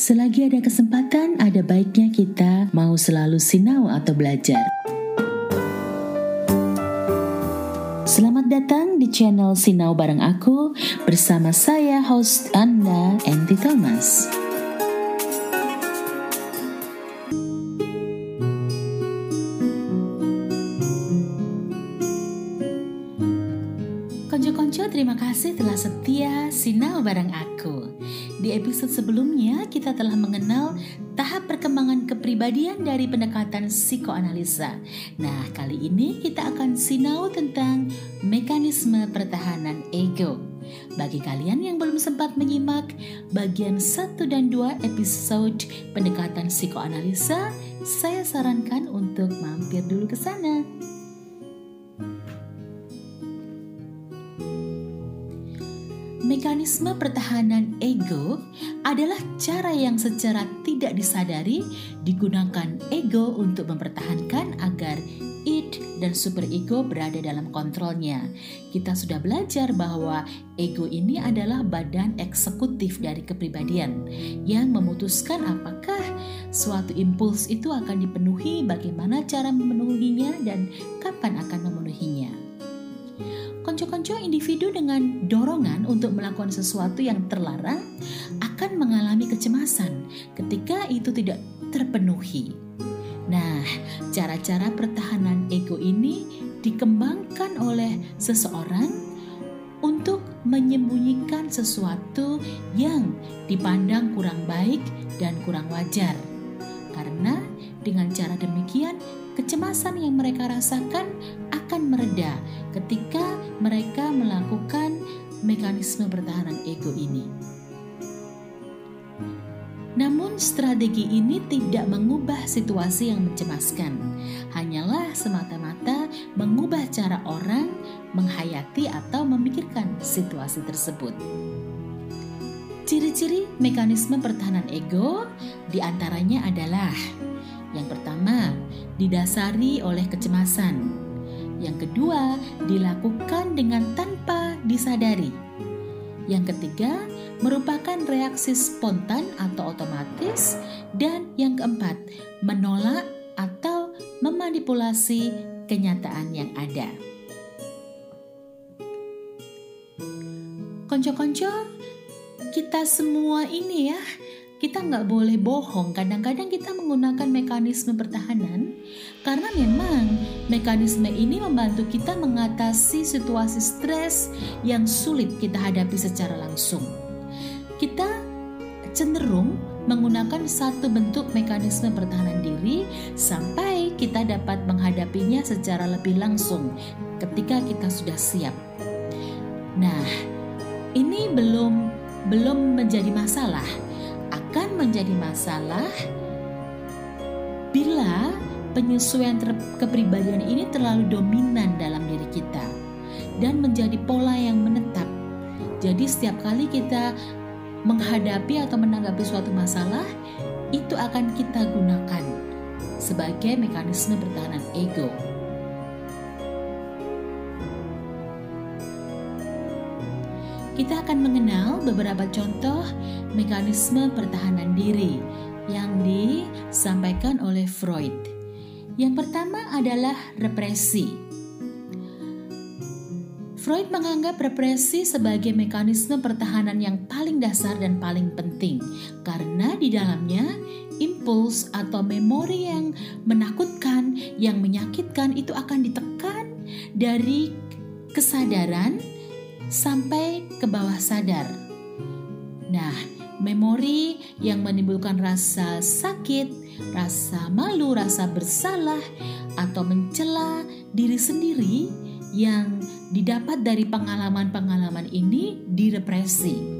Selagi ada kesempatan, ada baiknya kita mau selalu sinau atau belajar. Selamat datang di channel Sinau Bareng Aku bersama saya host Anda, Enti Thomas. Konco-konco terima kasih telah setia sinau bareng aku. Di episode sebelumnya kita telah mengenal tahap perkembangan kepribadian dari pendekatan psikoanalisa. Nah, kali ini kita akan sinau tentang mekanisme pertahanan ego. Bagi kalian yang belum sempat menyimak bagian 1 dan 2 episode pendekatan psikoanalisa, saya sarankan untuk mampir dulu ke sana. Mekanisme pertahanan ego adalah cara yang secara tidak disadari digunakan ego untuk mempertahankan agar id dan superego berada dalam kontrolnya. Kita sudah belajar bahwa ego ini adalah badan eksekutif dari kepribadian yang memutuskan apakah suatu impuls itu akan dipenuhi, bagaimana cara memenuhinya dan kapan akan memenuhinya konco-konco individu dengan dorongan untuk melakukan sesuatu yang terlarang akan mengalami kecemasan ketika itu tidak terpenuhi. Nah, cara-cara pertahanan ego ini dikembangkan oleh seseorang untuk menyembunyikan sesuatu yang dipandang kurang baik dan kurang wajar. Karena dengan cara demikian, kecemasan yang mereka rasakan akan mereda ketika mereka melakukan mekanisme pertahanan ego ini. Namun, strategi ini tidak mengubah situasi yang mencemaskan, hanyalah semata-mata mengubah cara orang menghayati atau memikirkan situasi tersebut. Ciri-ciri mekanisme pertahanan ego di antaranya adalah yang pertama, didasari oleh kecemasan. Yang kedua, dilakukan dengan tanpa disadari. Yang ketiga, merupakan reaksi spontan atau otomatis. Dan yang keempat, menolak atau memanipulasi kenyataan yang ada. Konco-konco, kita semua ini ya kita nggak boleh bohong. Kadang-kadang kita menggunakan mekanisme pertahanan karena memang mekanisme ini membantu kita mengatasi situasi stres yang sulit kita hadapi secara langsung. Kita cenderung menggunakan satu bentuk mekanisme pertahanan diri sampai kita dapat menghadapinya secara lebih langsung ketika kita sudah siap. Nah, ini belum belum menjadi masalah menjadi masalah bila penyesuaian kepribadian ini terlalu dominan dalam diri kita dan menjadi pola yang menetap. Jadi setiap kali kita menghadapi atau menanggapi suatu masalah, itu akan kita gunakan sebagai mekanisme pertahanan ego. Kita akan mengenal beberapa contoh mekanisme pertahanan diri yang disampaikan oleh Freud. Yang pertama adalah represi. Freud menganggap represi sebagai mekanisme pertahanan yang paling dasar dan paling penting karena di dalamnya impuls atau memori yang menakutkan, yang menyakitkan itu akan ditekan dari kesadaran sampai ke bawah sadar. Nah, memori yang menimbulkan rasa sakit, rasa malu, rasa bersalah, atau mencela diri sendiri yang didapat dari pengalaman-pengalaman ini direpresi.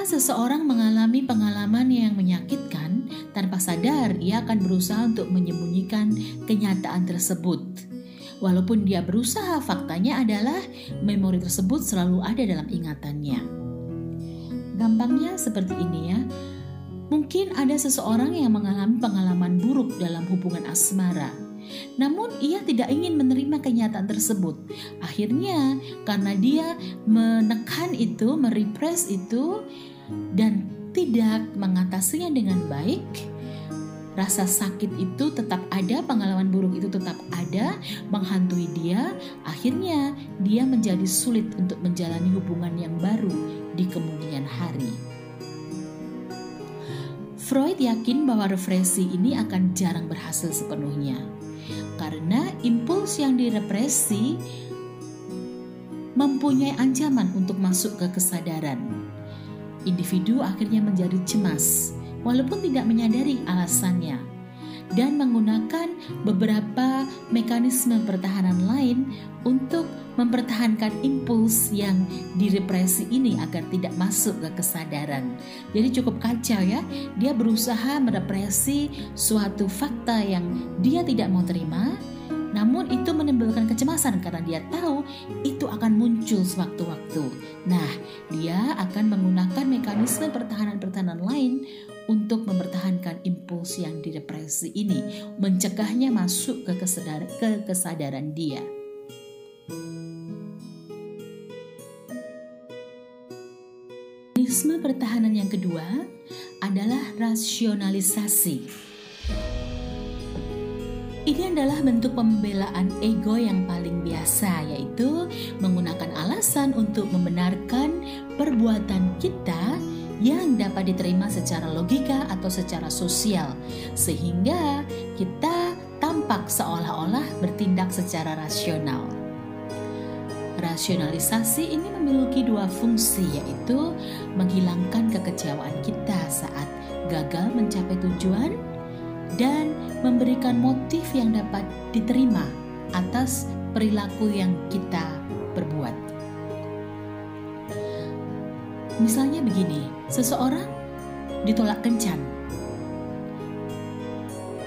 Seseorang mengalami pengalaman yang menyakitkan, tanpa sadar ia akan berusaha untuk menyembunyikan kenyataan tersebut. Walaupun dia berusaha, faktanya adalah memori tersebut selalu ada dalam ingatannya. Gampangnya seperti ini ya. Mungkin ada seseorang yang mengalami pengalaman buruk dalam hubungan asmara. Namun ia tidak ingin menerima kenyataan tersebut. Akhirnya karena dia menekan itu, merepress itu dan tidak mengatasinya dengan baik, rasa sakit itu tetap ada, pengalaman buruk itu tetap ada, menghantui dia. Akhirnya, dia menjadi sulit untuk menjalani hubungan yang baru di kemudian hari. Freud yakin bahwa represi ini akan jarang berhasil sepenuhnya karena impuls yang direpresi mempunyai ancaman untuk masuk ke kesadaran. Individu akhirnya menjadi cemas, walaupun tidak menyadari alasannya, dan menggunakan beberapa mekanisme pertahanan lain untuk mempertahankan impuls yang direpresi ini agar tidak masuk ke kesadaran. Jadi cukup kacau ya, dia berusaha merepresi suatu fakta yang dia tidak mau terima, namun itu menimbulkan kecemasan karena dia tahu itu akan muncul sewaktu-waktu. Nah, dia akan menggunakan mekanisme pertahanan-pertahanan lain untuk mempertahankan impuls yang direpresi ini, mencegahnya masuk ke ke kesadaran dia. Mekanisme pertahanan yang kedua adalah rasionalisasi. Ini adalah bentuk pembelaan ego yang paling biasa, yaitu menggunakan alasan untuk membenarkan perbuatan kita yang dapat diterima secara logika atau secara sosial, sehingga kita tampak seolah-olah bertindak secara rasional. Rasionalisasi ini memiliki dua fungsi yaitu menghilangkan kekecewaan kita saat gagal mencapai tujuan dan memberikan motif yang dapat diterima atas perilaku yang kita perbuat. Misalnya begini, seseorang ditolak kencan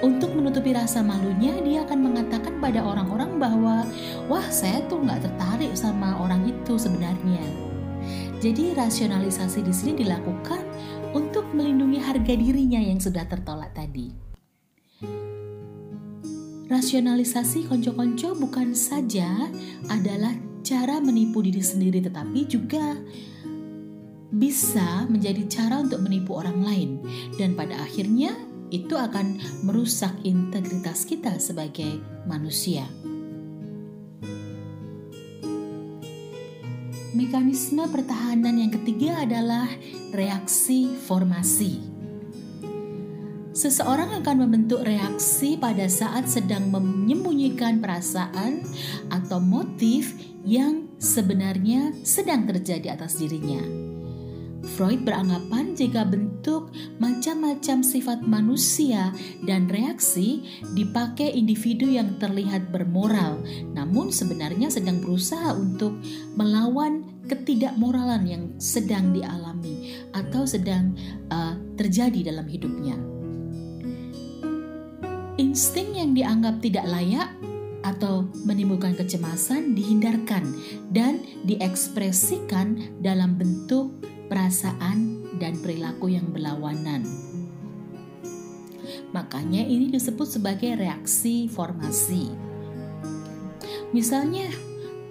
untuk menutupi rasa malunya, dia akan mengatakan pada orang-orang bahwa, "Wah, saya tuh nggak tertarik sama orang itu sebenarnya." Jadi rasionalisasi di sini dilakukan untuk melindungi harga dirinya yang sudah tertolak tadi. Rasionalisasi konco-konco bukan saja adalah cara menipu diri sendiri tetapi juga bisa menjadi cara untuk menipu orang lain dan pada akhirnya itu akan merusak integritas kita sebagai manusia. Mekanisme pertahanan yang ketiga adalah reaksi formasi. Seseorang akan membentuk reaksi pada saat sedang menyembunyikan perasaan atau motif yang sebenarnya sedang terjadi atas dirinya. Freud beranggapan jika bentuk macam-macam sifat manusia dan reaksi dipakai individu yang terlihat bermoral, namun sebenarnya sedang berusaha untuk melawan ketidakmoralan yang sedang dialami atau sedang uh, terjadi dalam hidupnya. Insting yang dianggap tidak layak atau menimbulkan kecemasan dihindarkan dan diekspresikan dalam bentuk perasaan, dan perilaku yang berlawanan. Makanya ini disebut sebagai reaksi formasi. Misalnya,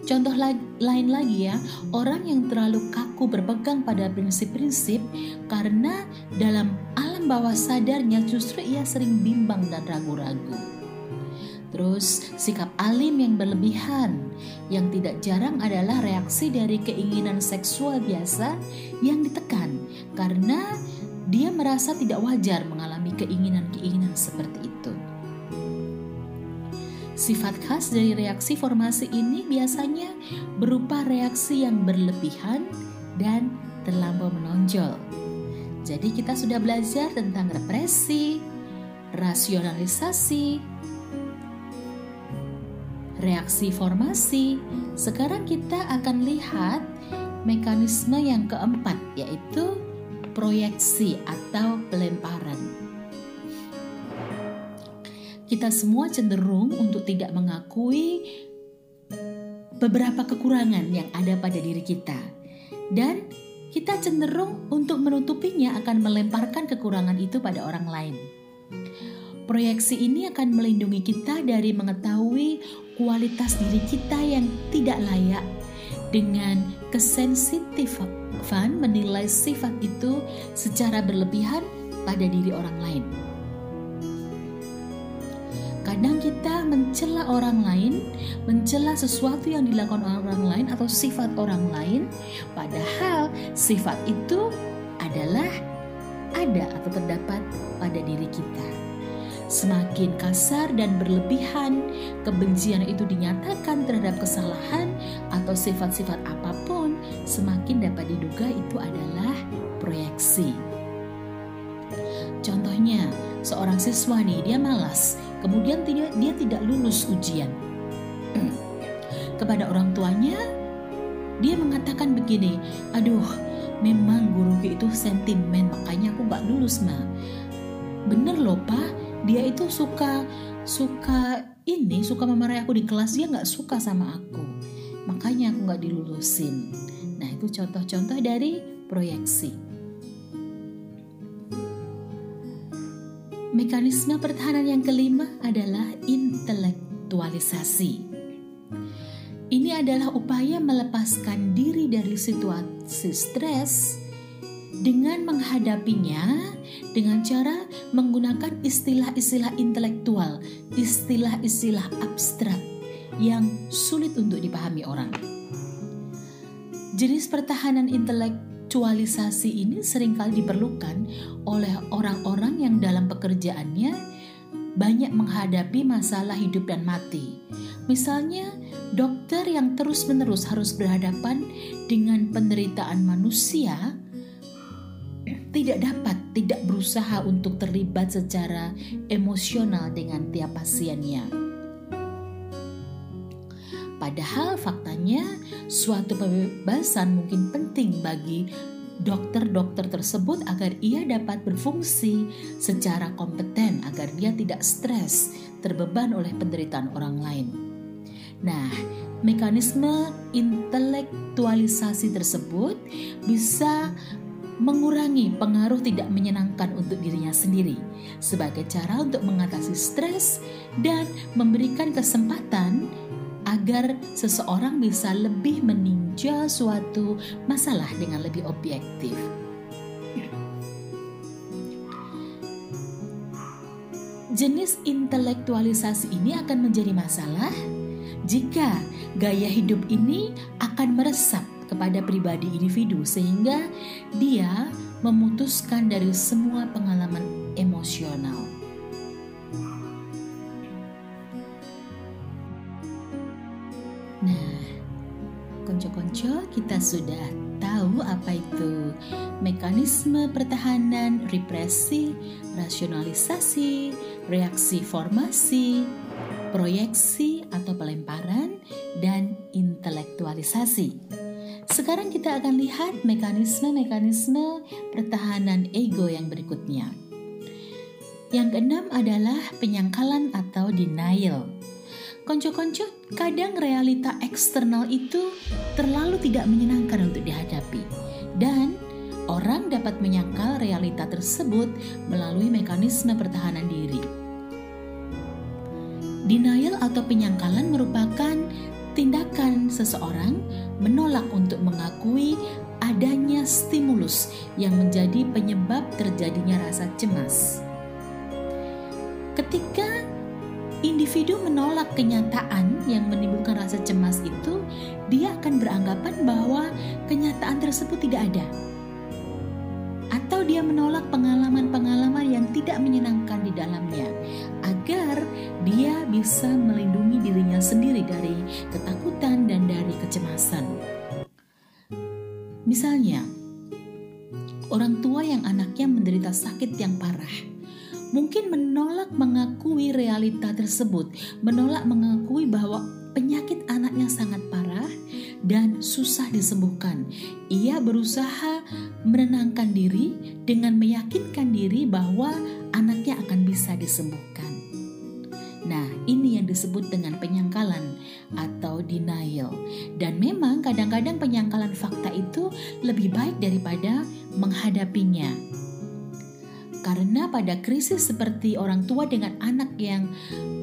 contoh lain lagi ya, orang yang terlalu kaku berpegang pada prinsip-prinsip karena dalam alam bawah sadarnya justru ia sering bimbang dan ragu-ragu. Terus sikap alim yang berlebihan yang tidak jarang adalah reaksi dari keinginan seksual biasa yang ditekan karena dia merasa tidak wajar mengalami keinginan-keinginan seperti itu. Sifat khas dari reaksi formasi ini biasanya berupa reaksi yang berlebihan dan terlampau menonjol. Jadi kita sudah belajar tentang represi, rasionalisasi, reaksi formasi. Sekarang kita akan lihat mekanisme yang keempat yaitu proyeksi atau pelemparan. Kita semua cenderung untuk tidak mengakui beberapa kekurangan yang ada pada diri kita. Dan kita cenderung untuk menutupinya akan melemparkan kekurangan itu pada orang lain. Proyeksi ini akan melindungi kita dari mengetahui kualitas diri kita yang tidak layak dengan kesensitifan menilai sifat itu secara berlebihan pada diri orang lain. Kadang kita mencela orang lain, mencela sesuatu yang dilakukan orang lain atau sifat orang lain, padahal sifat itu adalah ada atau terdapat pada diri kita. Semakin kasar dan berlebihan, kebencian itu dinyatakan terhadap kesalahan atau sifat-sifat apa pun, semakin dapat diduga itu adalah proyeksi. Contohnya, seorang siswa nih, dia malas, kemudian dia, dia tidak lulus ujian. Kepada orang tuanya, dia mengatakan begini, aduh, memang guruku itu sentimen, makanya aku gak lulus, ma. Bener loh, pak, dia itu suka suka ini suka memarahi aku di kelas. Dia nggak suka sama aku. Makanya aku nggak dilulusin nah itu contoh-contoh dari proyeksi mekanisme pertahanan yang kelima adalah intelektualisasi ini adalah upaya melepaskan diri dari situasi stres dengan menghadapinya dengan cara menggunakan istilah-istilah intelektual, istilah-istilah abstrak yang sulit untuk dipahami orang. Jenis pertahanan intelektualisasi ini sering kali diperlukan oleh orang-orang yang dalam pekerjaannya banyak menghadapi masalah hidup dan mati. Misalnya, dokter yang terus-menerus harus berhadapan dengan penderitaan manusia tidak dapat tidak berusaha untuk terlibat secara emosional dengan tiap pasiennya. Padahal faktanya suatu pembebasan mungkin penting bagi dokter-dokter tersebut agar ia dapat berfungsi secara kompeten agar dia tidak stres terbeban oleh penderitaan orang lain. Nah, mekanisme intelektualisasi tersebut bisa mengurangi pengaruh tidak menyenangkan untuk dirinya sendiri sebagai cara untuk mengatasi stres dan memberikan kesempatan agar seseorang bisa lebih meninjau suatu masalah dengan lebih objektif. Jenis intelektualisasi ini akan menjadi masalah jika gaya hidup ini akan meresap kepada pribadi individu sehingga dia memutuskan dari semua pengalaman emosional. Konco-konco kita sudah tahu apa itu mekanisme pertahanan, represi, rasionalisasi, reaksi formasi, proyeksi atau pelemparan, dan intelektualisasi. Sekarang kita akan lihat mekanisme-mekanisme pertahanan ego yang berikutnya. Yang keenam adalah penyangkalan atau denial. Konco-konco, kadang realita eksternal itu terlalu tidak menyenangkan untuk dihadapi. Dan orang dapat menyangkal realita tersebut melalui mekanisme pertahanan diri. Denial atau penyangkalan merupakan tindakan seseorang menolak untuk mengakui adanya stimulus yang menjadi penyebab terjadinya rasa cemas. Ketika individu menolak kenyataan yang menimbulkan rasa cemas itu, dia akan beranggapan bahwa kenyataan tersebut tidak ada. Atau dia menolak pengalaman-pengalaman yang tidak menyenangkan di dalamnya agar dia bisa melindungi dirinya sendiri dari ketakutan dan dari kecemasan. Misalnya, orang tua yang anaknya menderita sakit yang parah mungkin menolak mengakui realita tersebut, menolak mengakui bahwa penyakit anaknya sangat parah dan susah disembuhkan. Ia berusaha menenangkan diri dengan meyakinkan diri bahwa anaknya akan bisa disembuhkan. Nah, ini yang disebut dengan penyangkalan atau denial. Dan memang kadang-kadang penyangkalan fakta itu lebih baik daripada menghadapinya. Karena pada krisis seperti orang tua dengan anak yang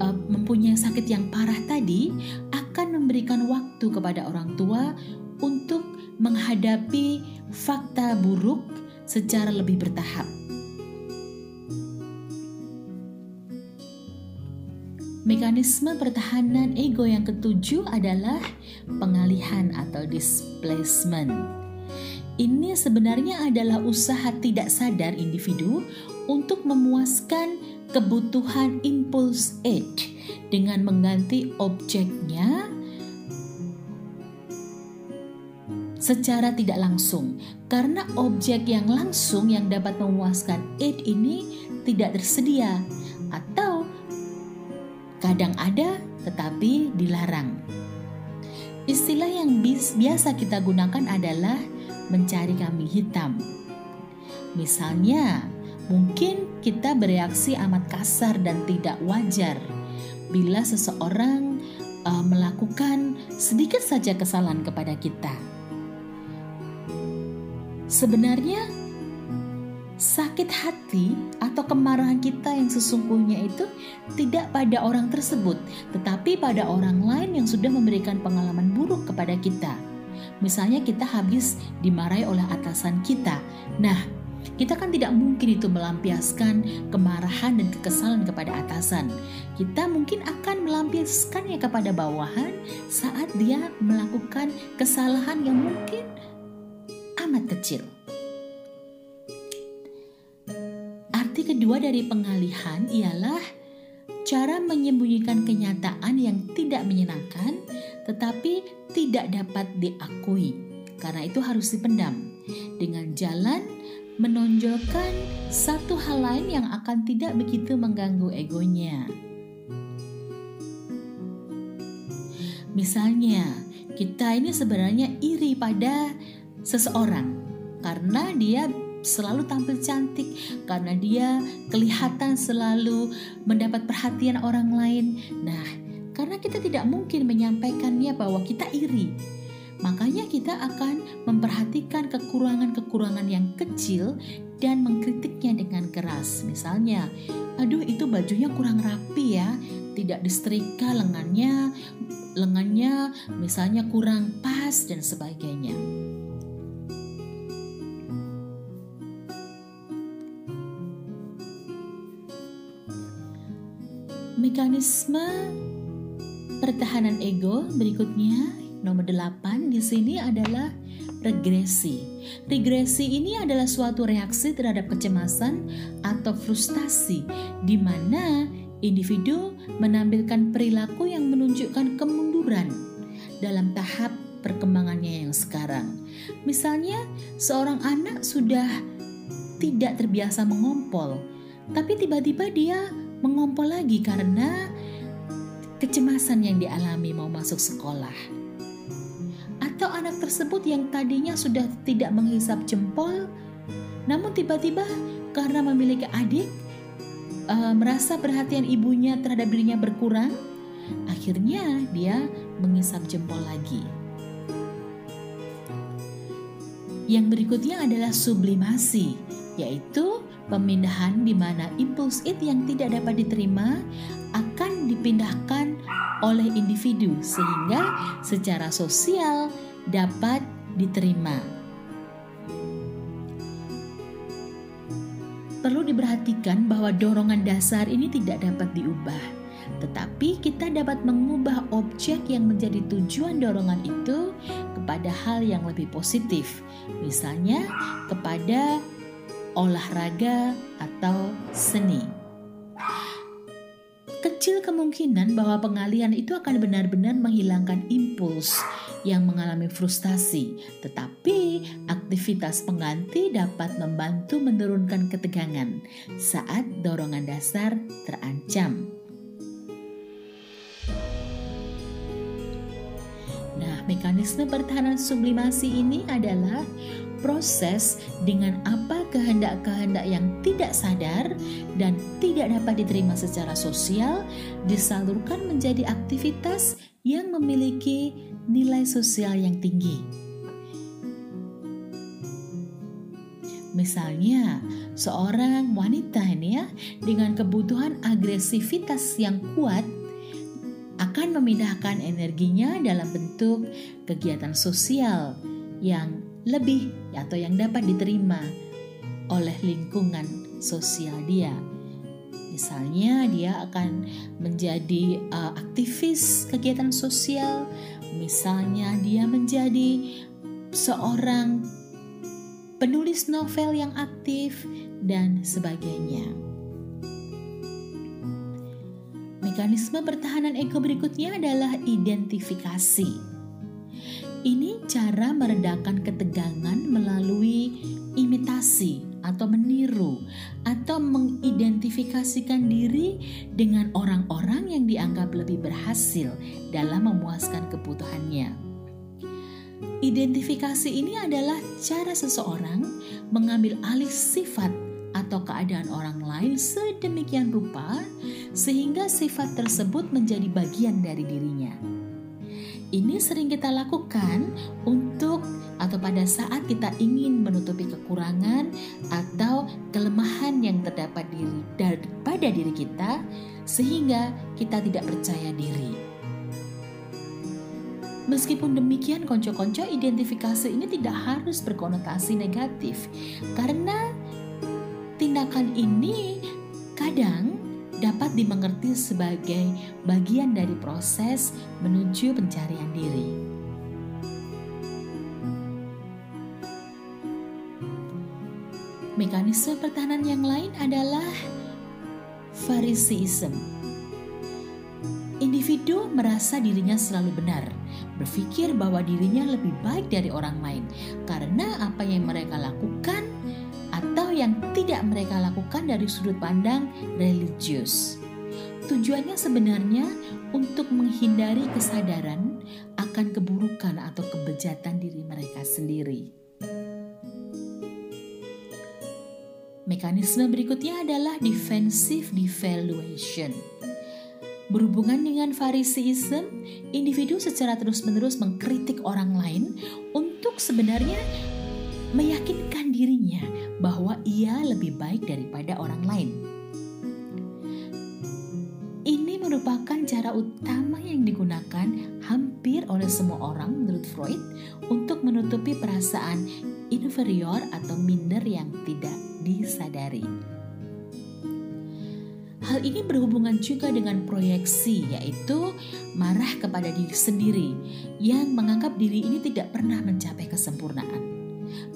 uh, mempunyai sakit yang parah tadi akan memberikan waktu kepada orang tua untuk menghadapi fakta buruk secara lebih bertahap. Mekanisme pertahanan ego yang ketujuh adalah pengalihan atau displacement. Ini sebenarnya adalah usaha tidak sadar individu untuk memuaskan kebutuhan impuls age dengan mengganti objeknya secara tidak langsung karena objek yang langsung yang dapat memuaskan id ini tidak tersedia atau kadang ada tetapi dilarang. Istilah yang biasa kita gunakan adalah mencari kambing hitam. Misalnya, mungkin kita bereaksi amat kasar dan tidak wajar bila seseorang uh, melakukan sedikit saja kesalahan kepada kita. Sebenarnya sakit hati atau kemarahan kita yang sesungguhnya itu tidak pada orang tersebut, tetapi pada orang lain yang sudah memberikan pengalaman buruk kepada kita. Misalnya kita habis dimarahi oleh atasan kita. Nah, kita kan tidak mungkin itu melampiaskan kemarahan dan kekesalan kepada atasan. Kita mungkin akan melampiaskannya kepada bawahan saat dia melakukan kesalahan yang mungkin amat kecil. Arti kedua dari pengalihan ialah cara menyembunyikan kenyataan yang tidak menyenangkan tetapi tidak dapat diakui. Karena itu harus dipendam dengan jalan menonjolkan satu hal lain yang akan tidak begitu mengganggu egonya. Misalnya, kita ini sebenarnya iri pada seseorang karena dia selalu tampil cantik karena dia kelihatan selalu mendapat perhatian orang lain. Nah, karena kita tidak mungkin menyampaikannya bahwa kita iri. Makanya kita akan memperhatikan kekurangan-kekurangan yang kecil dan mengkritiknya dengan keras. Misalnya, aduh itu bajunya kurang rapi ya, tidak disetrika lengannya, lengannya misalnya kurang pas dan sebagainya. Mekanisme pertahanan ego berikutnya nomor 8 di sini adalah regresi. Regresi ini adalah suatu reaksi terhadap kecemasan atau frustasi di mana individu menampilkan perilaku yang menunjukkan kemunduran dalam tahap perkembangannya yang sekarang. Misalnya, seorang anak sudah tidak terbiasa mengompol, tapi tiba-tiba dia mengompol lagi karena kecemasan yang dialami mau masuk sekolah. Atau anak tersebut yang tadinya sudah tidak menghisap jempol, namun tiba-tiba karena memiliki adik, uh, merasa perhatian ibunya terhadap dirinya berkurang, akhirnya dia menghisap jempol lagi. Yang berikutnya adalah sublimasi, yaitu pemindahan di mana impuls it yang tidak dapat diterima akan dipindahkan oleh individu sehingga secara sosial dapat diterima. Perlu diperhatikan bahwa dorongan dasar ini tidak dapat diubah, tetapi kita dapat mengubah objek yang menjadi tujuan dorongan itu kepada hal yang lebih positif, misalnya kepada olahraga, atau seni. Kecil kemungkinan bahwa pengalihan itu akan benar-benar menghilangkan impuls yang mengalami frustasi, tetapi aktivitas pengganti dapat membantu menurunkan ketegangan saat dorongan dasar terancam. Nah, mekanisme pertahanan sublimasi ini adalah proses dengan apa kehendak-kehendak yang tidak sadar dan tidak dapat diterima secara sosial disalurkan menjadi aktivitas yang memiliki nilai sosial yang tinggi. Misalnya, seorang wanita ini ya dengan kebutuhan agresivitas yang kuat akan memindahkan energinya dalam bentuk kegiatan sosial yang lebih atau yang dapat diterima oleh lingkungan sosial dia. Misalnya dia akan menjadi uh, aktivis kegiatan sosial, misalnya dia menjadi seorang penulis novel yang aktif dan sebagainya. Mekanisme pertahanan ego berikutnya adalah identifikasi. Ini cara meredakan ketegangan melalui imitasi atau meniru atau mengidentifikasikan diri dengan orang-orang yang dianggap lebih berhasil dalam memuaskan kebutuhannya. Identifikasi ini adalah cara seseorang mengambil alih sifat atau keadaan orang lain sedemikian rupa sehingga sifat tersebut menjadi bagian dari dirinya. Ini sering kita lakukan untuk atau pada saat kita ingin menutupi kekurangan atau kelemahan yang terdapat diri pada diri kita sehingga kita tidak percaya diri. Meskipun demikian, konco-konco identifikasi ini tidak harus berkonotasi negatif karena tindakan ini kadang dapat dimengerti sebagai bagian dari proses menuju pencarian diri. Mekanisme pertahanan yang lain adalah Phariseeism. Individu merasa dirinya selalu benar, berpikir bahwa dirinya lebih baik dari orang lain karena apa yang mereka lakukan yang tidak mereka lakukan dari sudut pandang religius. Tujuannya sebenarnya untuk menghindari kesadaran akan keburukan atau kebejatan diri mereka sendiri. Mekanisme berikutnya adalah defensive devaluation. Berhubungan dengan Phariseeism, individu secara terus-menerus mengkritik orang lain untuk sebenarnya meyakinkan dirinya bahwa ia lebih baik daripada orang lain. Ini merupakan cara utama yang digunakan hampir oleh semua orang menurut Freud untuk menutupi perasaan inferior atau minder yang tidak disadari. Hal ini berhubungan juga dengan proyeksi, yaitu marah kepada diri sendiri yang menganggap diri ini tidak pernah mencapai kesempurnaan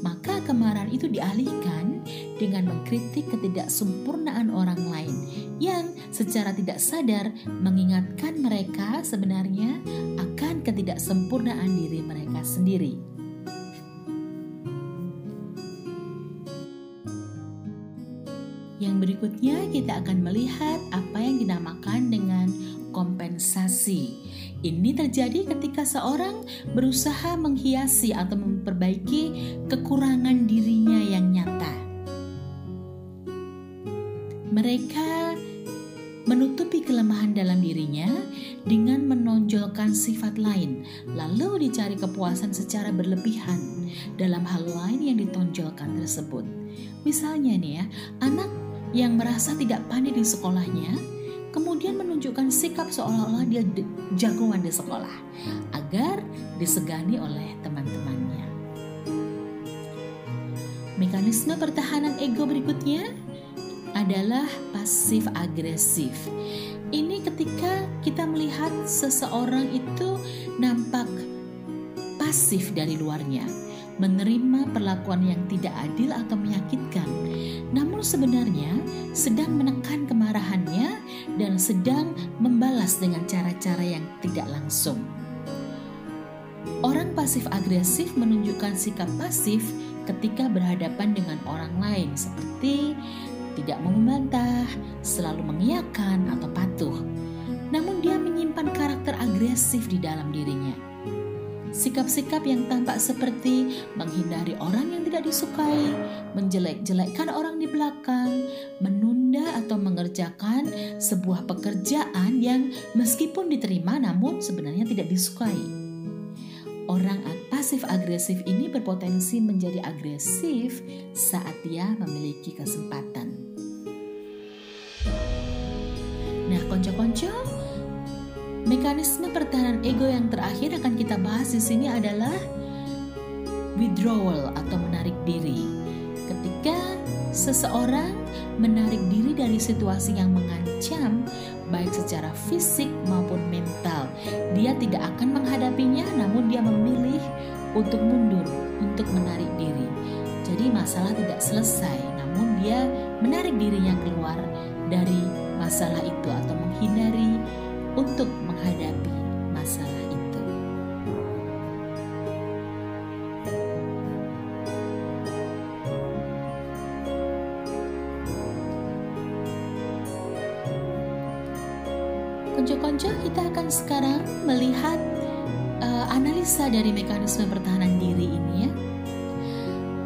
maka kemarahan itu dialihkan dengan mengkritik ketidaksempurnaan orang lain yang secara tidak sadar mengingatkan mereka sebenarnya akan ketidaksempurnaan diri mereka sendiri. Yang berikutnya kita akan melihat apa yang dinamakan dengan kompensasi. Ini terjadi ketika seorang berusaha menghiasi atau memperbaiki kekurangan dirinya yang nyata. Mereka menutupi kelemahan dalam dirinya dengan menonjolkan sifat lain, lalu dicari kepuasan secara berlebihan dalam hal lain yang ditonjolkan tersebut. Misalnya nih ya, anak yang merasa tidak pandai di sekolahnya kemudian menunjukkan sikap seolah-olah dia jagoan di sekolah agar disegani oleh teman-temannya. Mekanisme pertahanan ego berikutnya adalah pasif agresif. Ini ketika kita melihat seseorang itu nampak pasif dari luarnya, menerima perlakuan yang tidak adil atau menyakitkan, namun sebenarnya sedang menekan kemarahannya dan sedang membalas dengan cara-cara yang tidak langsung. Orang pasif agresif menunjukkan sikap pasif ketika berhadapan dengan orang lain seperti tidak mau membantah, selalu mengiyakan atau patuh. Namun dia menyimpan karakter agresif di dalam dirinya Sikap-sikap yang tampak seperti menghindari orang yang tidak disukai, menjelek-jelekkan orang di belakang, menunda atau mengerjakan sebuah pekerjaan yang meskipun diterima namun sebenarnya tidak disukai. Orang pasif agresif ini berpotensi menjadi agresif saat dia memiliki kesempatan. Nah, konco-konco, mekanisme pertahanan ego yang terakhir akan kita bahas di sini adalah withdrawal atau menarik diri. Ketika seseorang menarik diri dari situasi yang mengancam, baik secara fisik maupun mental, dia tidak akan menghadapinya, namun dia memilih untuk mundur, untuk menarik diri. Jadi, masalah tidak selesai, namun dia menarik dirinya keluar dari masalah itu atau menghindari untuk menghadapi masalah itu. Konco-konco kita akan sekarang melihat uh, analisa dari mekanisme pertahanan diri ini ya.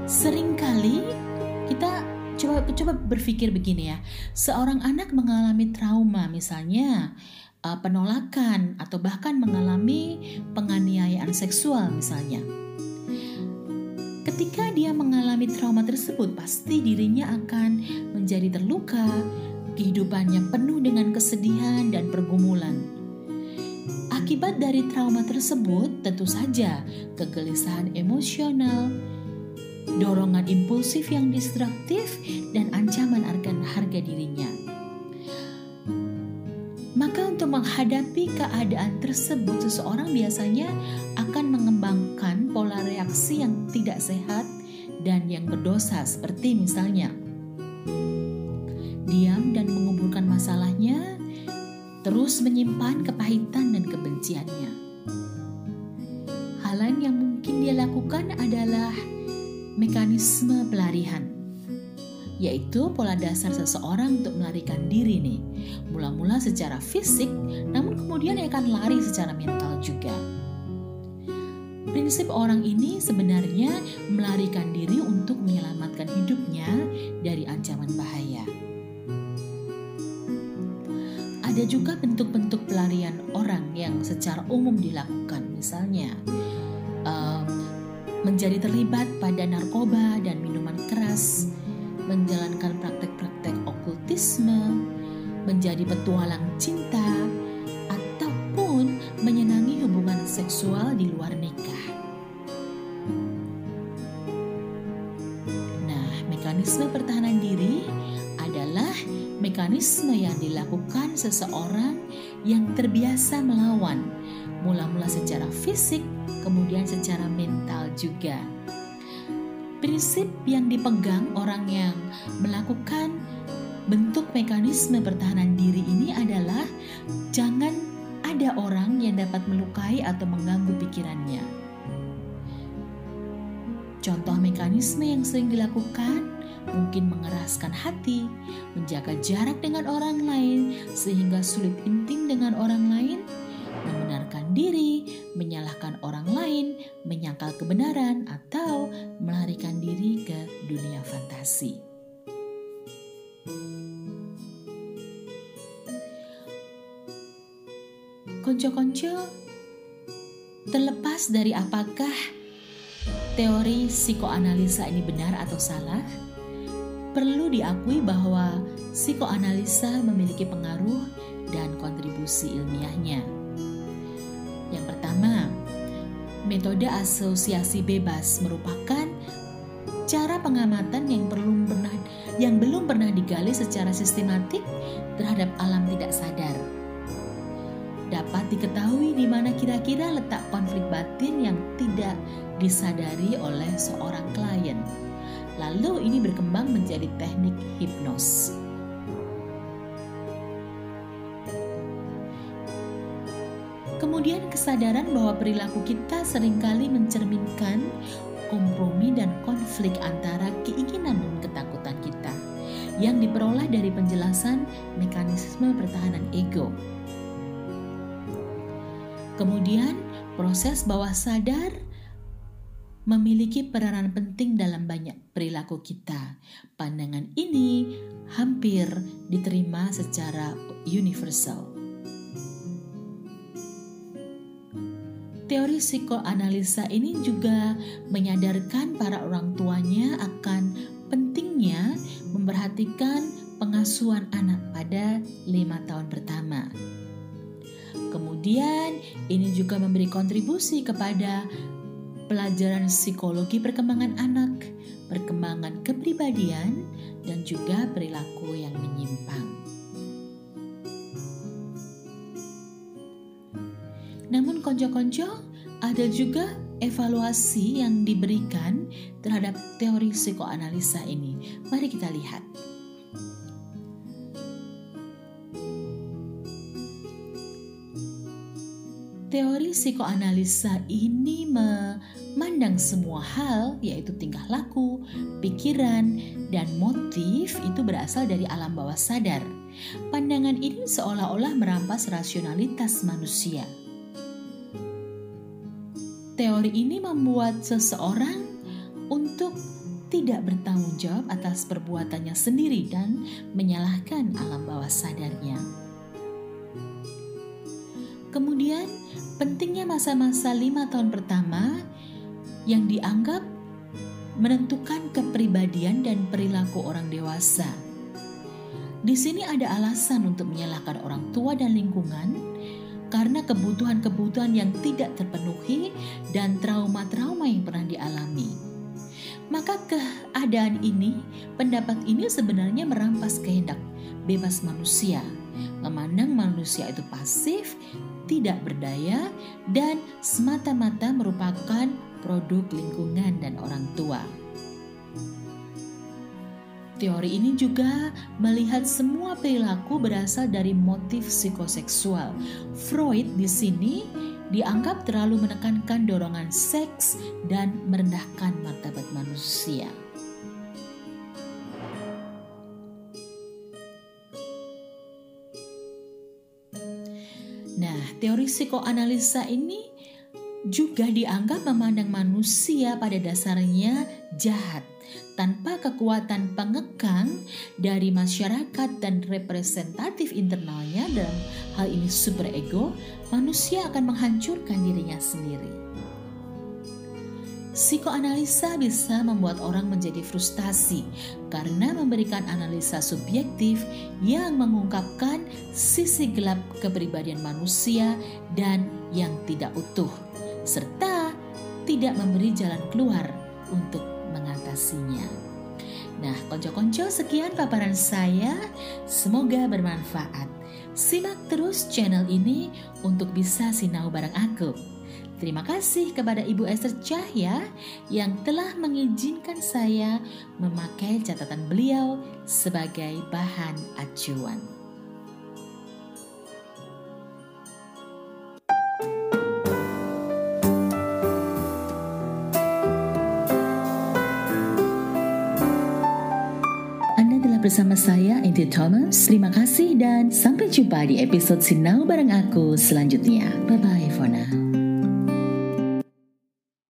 Seringkali kita coba coba berpikir begini ya. Seorang anak mengalami trauma misalnya uh, penolakan atau bahkan mengalami penganiayaan seksual misalnya. Ketika dia mengalami trauma tersebut, pasti dirinya akan menjadi terluka, kehidupannya penuh dengan kesedihan dan pergumulan. Akibat dari trauma tersebut, tentu saja kegelisahan emosional, dorongan impulsif yang destruktif, dan ancaman akan harga dirinya. Maka, untuk menghadapi keadaan tersebut, seseorang biasanya akan mengembangkan pola reaksi yang tidak sehat dan yang berdosa, seperti misalnya diam dan menguburkan masalahnya, terus menyimpan kepahitan dan kebenciannya. Hal lain yang mungkin dia lakukan adalah mekanisme pelarian, yaitu pola dasar seseorang untuk melarikan diri nih. Mula-mula secara fisik, namun kemudian ia akan lari secara mental juga. Prinsip orang ini sebenarnya melarikan diri untuk menyelamatkan hidupnya dari ancaman bahaya. Ada juga bentuk-bentuk pelarian orang yang secara umum dilakukan, misalnya um, menjadi terlibat pada narkoba dan minuman keras, menjalankan praktek-praktek okultisme, menjadi petualang cinta, ataupun menyenangi hubungan seksual di luar nikah. Nah, mekanisme pertahanan diri adalah mekanisme yang dilakukan seseorang yang terbiasa melawan, mula-mula secara fisik, kemudian secara mental juga. Prinsip yang dipegang orang yang melakukan bentuk mekanisme pertahanan diri ini adalah jangan ada orang yang dapat melukai atau mengganggu pikirannya. Contoh mekanisme yang sering dilakukan mungkin mengeraskan hati, menjaga jarak dengan orang lain sehingga sulit intim dengan orang lain, diri, menyalahkan orang lain, menyangkal kebenaran, atau melarikan diri ke dunia fantasi. Konco-konco, terlepas dari apakah teori psikoanalisa ini benar atau salah, perlu diakui bahwa psikoanalisa memiliki pengaruh dan kontribusi ilmiahnya. Yang pertama, metode asosiasi bebas merupakan cara pengamatan yang belum pernah yang belum pernah digali secara sistematik terhadap alam tidak sadar. Dapat diketahui di mana kira-kira letak konflik batin yang tidak disadari oleh seorang klien. Lalu ini berkembang menjadi teknik hipnos. Kemudian kesadaran bahwa perilaku kita sering kali mencerminkan kompromi dan konflik antara keinginan dan ketakutan kita yang diperoleh dari penjelasan mekanisme pertahanan ego. Kemudian proses bawah sadar memiliki peranan penting dalam banyak perilaku kita. Pandangan ini hampir diterima secara universal. Teori psikoanalisa ini juga menyadarkan para orang tuanya akan pentingnya memperhatikan pengasuhan anak pada lima tahun pertama. Kemudian, ini juga memberi kontribusi kepada pelajaran psikologi perkembangan anak, perkembangan kepribadian, dan juga perilaku yang menyimpang. Namun konco-konco ada juga evaluasi yang diberikan terhadap teori psikoanalisa ini. Mari kita lihat. Teori psikoanalisa ini memandang semua hal, yaitu tingkah laku, pikiran, dan motif itu berasal dari alam bawah sadar. Pandangan ini seolah-olah merampas rasionalitas manusia. Teori ini membuat seseorang untuk tidak bertanggung jawab atas perbuatannya sendiri dan menyalahkan alam bawah sadarnya. Kemudian, pentingnya masa-masa lima tahun pertama yang dianggap menentukan kepribadian dan perilaku orang dewasa. Di sini ada alasan untuk menyalahkan orang tua dan lingkungan karena kebutuhan-kebutuhan yang tidak terpenuhi dan trauma-trauma yang pernah dialami. Maka keadaan ini, pendapat ini sebenarnya merampas kehendak bebas manusia, memandang manusia itu pasif, tidak berdaya, dan semata-mata merupakan produk lingkungan dan orang tua. Teori ini juga melihat semua perilaku berasal dari motif psikoseksual. Freud di sini dianggap terlalu menekankan dorongan seks dan merendahkan martabat manusia. Nah, teori psikoanalisa ini juga dianggap memandang manusia pada dasarnya jahat tanpa kekuatan pengekang dari masyarakat dan representatif internalnya dalam hal ini superego, manusia akan menghancurkan dirinya sendiri. Psikoanalisa bisa membuat orang menjadi frustasi karena memberikan analisa subjektif yang mengungkapkan sisi gelap kepribadian manusia dan yang tidak utuh, serta tidak memberi jalan keluar untuk mengatasinya. Nah, konco-konco sekian paparan saya. Semoga bermanfaat. Simak terus channel ini untuk bisa sinau bareng aku. Terima kasih kepada Ibu Esther Cahya yang telah mengizinkan saya memakai catatan beliau sebagai bahan acuan. Bersama saya Inti Thomas. Terima kasih dan sampai jumpa di episode Sinau bareng aku selanjutnya. Bye bye for now.